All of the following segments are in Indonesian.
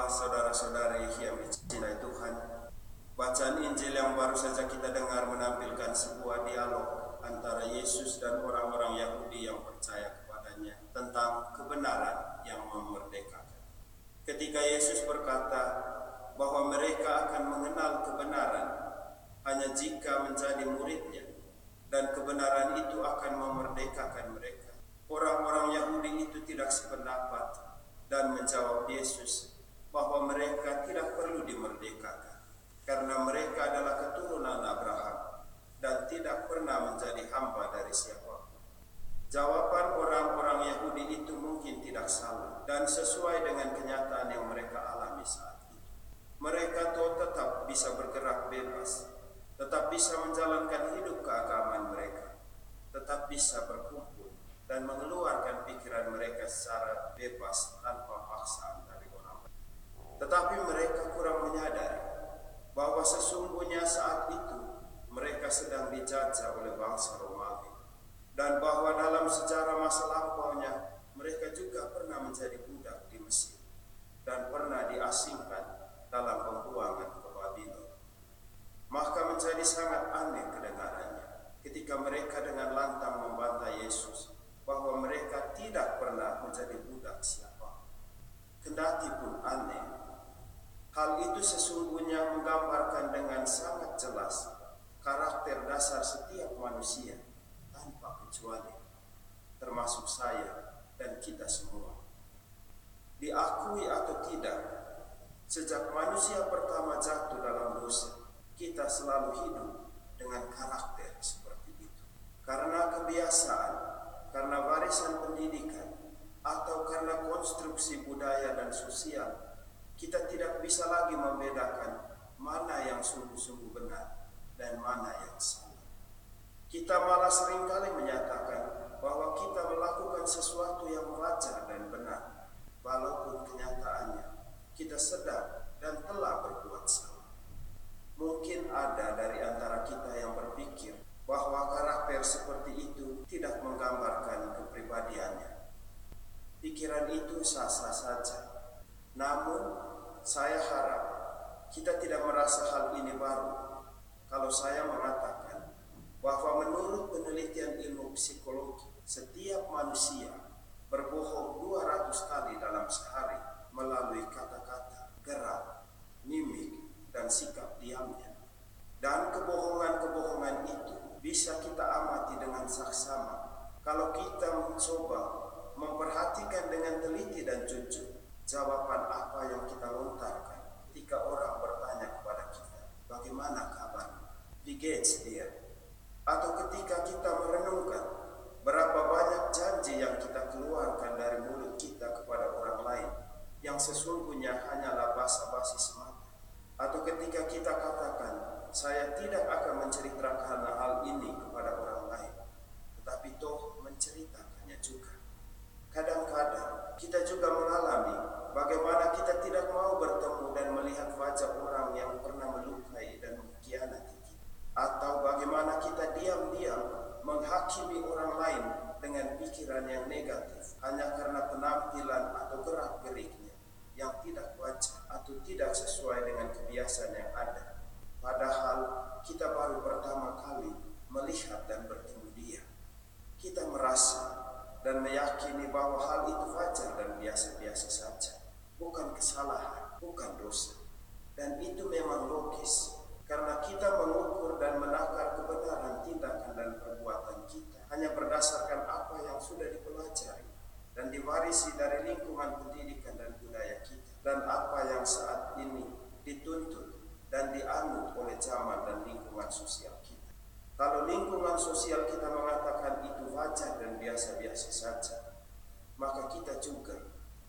Bapak, saudara-saudari yang dicintai Tuhan, bacaan Injil yang baru saja kita dengar menampilkan sebuah dialog antara Yesus dan orang-orang Yahudi yang percaya kepadanya tentang kebenaran yang memerdekakan. Ketika Yesus berkata bahwa mereka akan mengenal kebenaran hanya jika menjadi muridnya dan kebenaran itu akan memerdekakan mereka. Orang-orang Yahudi itu tidak sependapat dan menjawab Yesus bahwa mereka tidak perlu dimerdekakan karena mereka adalah keturunan Abraham dan tidak pernah menjadi hamba dari siapa pun. Jawaban orang-orang Yahudi itu mungkin tidak salah dan sesuai dengan kenyataan yang mereka alami saat itu. Mereka tuh tetap bisa bergerak bebas, tetap bisa menjalankan hidup keagamaan mereka, tetap bisa berkumpul dan mengeluarkan pikiran mereka secara bebas tanpa paksaan. Tetapi mereka kurang menyadari bahwa sesungguhnya saat itu mereka sedang dijajah oleh bangsa Romawi dan bahwa dalam sejarah masa lampaunya mereka juga pernah menjadi budak di Mesir dan pernah diasingkan dalam pembuangan ke Babylon. Maka menjadi sangat aneh kedengarannya ketika mereka dengan lantang membantah Yesus bahwa mereka tidak pernah menjadi budak siapa. Kendati pun aneh, hal itu sesungguhnya menggambarkan dengan sangat jelas karakter dasar setiap manusia tanpa kecuali, termasuk saya dan kita semua. Diakui atau tidak, sejak manusia pertama jatuh dalam dosa, kita selalu hidup dengan karakter seperti itu. Karena kebiasaan karena warisan pendidikan atau karena konstruksi budaya dan sosial, kita tidak bisa lagi membedakan mana yang sungguh-sungguh benar dan mana yang salah. Kita malah sering kali menyatakan bahwa kita melakukan sesuatu yang wajar dan benar, walaupun kenyataannya kita sedang dan telah berbuat salah. Mungkin ada dari antara kita yang berpikir bahwa karakter seperti itu tidak menggambarkan kepribadiannya. Pikiran itu sah-sah saja. Namun, saya harap kita tidak merasa hal ini baru kalau saya mengatakan bahwa menurut penelitian ilmu psikologi, setiap manusia berbohong 200 kali dalam sehari melalui kata-kata, gerak, mimik, dan sikap diamnya. Dan kebohongan-kebohongan itu bisa kita amati dengan saksama kalau kita mencoba memperhatikan dengan teliti dan jujur jawaban apa yang kita lontarkan? Ketika orang bertanya kepada kita bagaimana kabar? Di gates dia atau ketika kita merenungkan berapa banyak janji yang kita keluarkan dari mulut kita kepada orang lain yang sesungguhnya hanyalah basa-basi semata? Atau ketika kita katakan saya tidak akan menceritakan hal ini kepada orang lain, tetapi toh menceritakannya juga. Kadang-kadang kita juga mengalami bagaimana kita tidak mau bertemu dan melihat wajah orang yang pernah melukai dan mengkhianati kita. Atau bagaimana kita diam-diam menghakimi orang lain dengan pikiran yang negatif hanya karena penampilan atau gerak-geriknya yang tidak wajar atau tidak sesuai dengan kebiasaan yang ada Padahal kita baru pertama kali melihat dan bertemu dia. Kita merasa dan meyakini bahwa hal itu wajar dan biasa-biasa saja. Bukan kesalahan, bukan dosa. Dan itu memang logis. Karena kita mengukur dan menakar kebenaran tindakan dan perbuatan kita hanya berdasarkan apa yang sudah dipelajari dan diwarisi dari lingkungan pendidikan dan budaya kita dan apa yang saat ini dituntut dan dianut oleh zaman dan lingkungan sosial kita. Kalau lingkungan sosial kita mengatakan itu wajar dan biasa-biasa saja, maka kita juga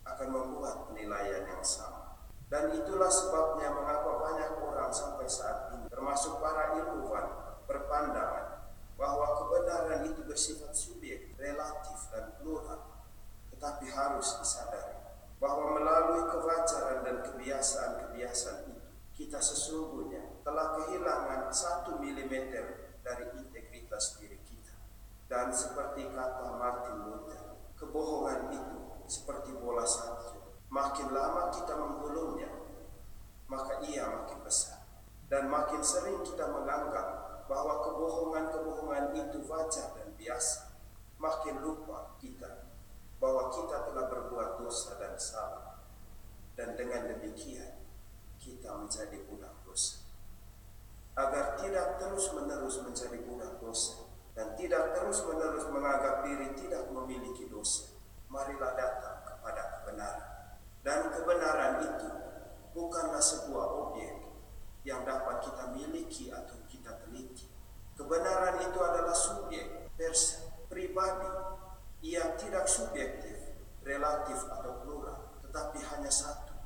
akan membuat penilaian yang sama. Dan itulah sebabnya mengapa banyak orang sampai saat ini, termasuk para ilmuwan, berpandangan bahwa kebenaran itu bersifat subjek, relatif, dan plural. Tetapi harus disadari bahwa melalui kewajaran dan kebiasaan-kebiasaan itu, kita sesungguhnya telah kehilangan satu milimeter dari integritas diri kita. Dan seperti kata Martin Luther, kebohongan itu seperti bola salju. Makin lama kita menggulungnya, maka ia makin besar. Dan makin sering kita menganggap bahwa kebohongan-kebohongan itu wajar dan biasa. Makin lupa kita bahwa kita telah berbuat dosa dan salah. Dan dengan demikian, kita menjadi budak dosa. Agar tidak terus-menerus menjadi budak dosa dan tidak terus-menerus menganggap diri tidak memiliki dosa marilah datang kepada kebenaran. Dan kebenaran itu bukanlah sebuah objek yang dapat kita miliki atau kita teliti. Kebenaran itu adalah subjek, person, pribadi. Ia tidak subjektif, relatif atau plural, tetapi hanya satu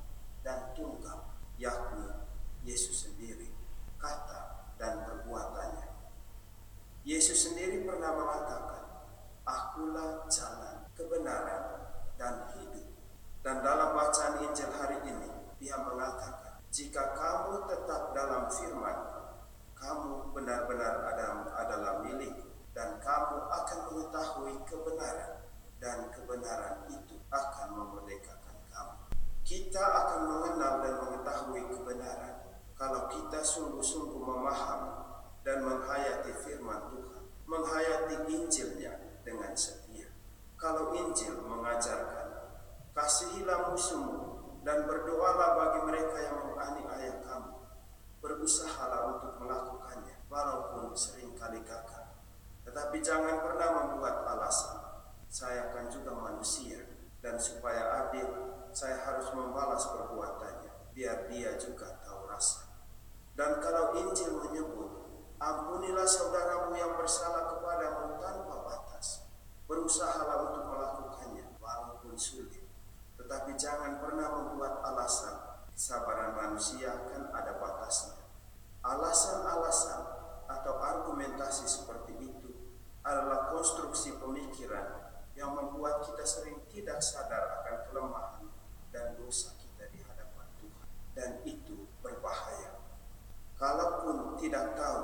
dan tunggal, yakni Yesus sendiri, kata dan perbuatannya. Yesus sendiri pernah mengatakan, Akulah jalan, kebenaran, dan hidup. Dan dalam bacaan Injil hari ini, dia mengatakan, jika kamu tetap dalam firman, kamu benar-benar adalah milik dan kamu akan mengetahui kebenaran dan kebenaran itu akan memerdekakan kamu. Kita akan mengenal dan mengetahui kebenaran kalau kita sungguh-sungguh memahami dan menghayati firman Tuhan, menghayati Injilnya dengan setia. Kalau Injil mengajarkan, kasihilah musuhmu dan berdoalah bagi mereka yang menganiaya kamu. Berusahalah untuk melakukannya, walaupun sering kali gagal. Tetapi jangan pernah membuat alasan. Saya akan juga manusia, dan supaya adil, saya harus membalas perbuatannya, biar dia juga tahu rasa. Dan kalau Injil menyebut, ampunilah saudaramu yang bersalah kepadamu tanpa batas. Berusahalah untuk melakukannya, walaupun sulit tetapi jangan pernah membuat alasan. Kesabaran manusia kan ada batasnya. Alasan-alasan atau argumentasi seperti itu adalah konstruksi pemikiran yang membuat kita sering tidak sadar akan kelemahan dan dosa kita di hadapan Tuhan. Dan itu berbahaya. Kalaupun tidak tahu,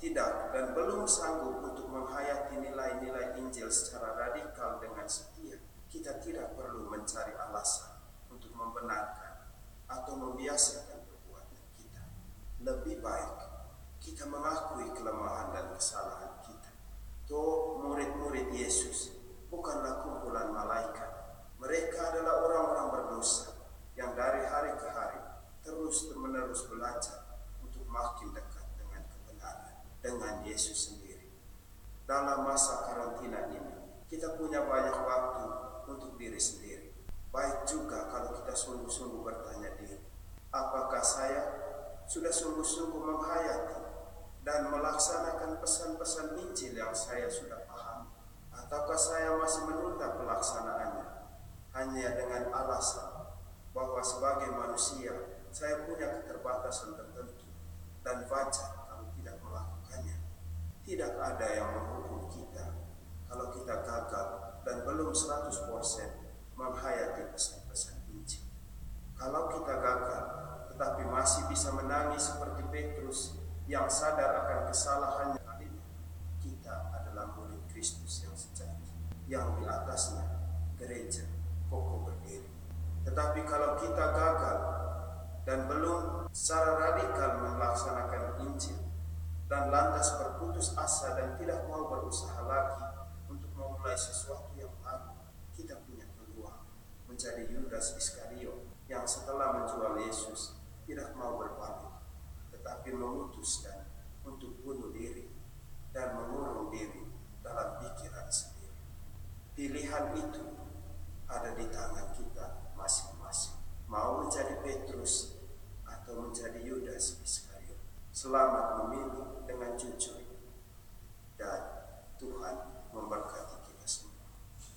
tidak dan belum sanggup untuk menghayati nilai-nilai Injil secara radikal dengan setia, kita tidak perlu mencari alasan untuk membenarkan atau membiasakan perbuatan kita. Lebih baik kita mengakui kelemahan dan kesalahan kita. Toh murid-murid Yesus bukanlah kumpulan malaikat. Mereka adalah orang-orang berdosa yang dari hari ke hari terus menerus belajar untuk makin dekat dengan kebenaran dengan Yesus sendiri. Dalam masa karantina ini, kita punya banyak waktu untuk diri sendiri. Baik juga kalau kita sungguh-sungguh bertanya diri, apakah saya sudah sungguh-sungguh menghayati dan melaksanakan pesan-pesan Injil yang saya sudah paham? Ataukah saya masih menunda pelaksanaannya hanya dengan alasan bahwa sebagai manusia saya punya keterbatasan tertentu dan wajar kalau tidak melakukannya. Tidak ada yang menghukum kita kalau kita gagal dan belum 100% menghayati pesan-pesan Injil. Kalau kita gagal, tetapi masih bisa menangis seperti Petrus yang sadar akan kesalahannya kita adalah murid Kristus yang sejati, yang di atasnya gereja kokoh berdiri. Tetapi kalau kita gagal dan belum secara radikal melaksanakan Injil dan lantas berputus asa dan tidak mau berusaha lagi untuk memulai sesuatu menjadi Yudas Iskariot yang setelah menjual Yesus tidak mau berbalik, tetapi memutuskan untuk bunuh diri dan mengurung diri dalam pikiran sendiri. Pilihan itu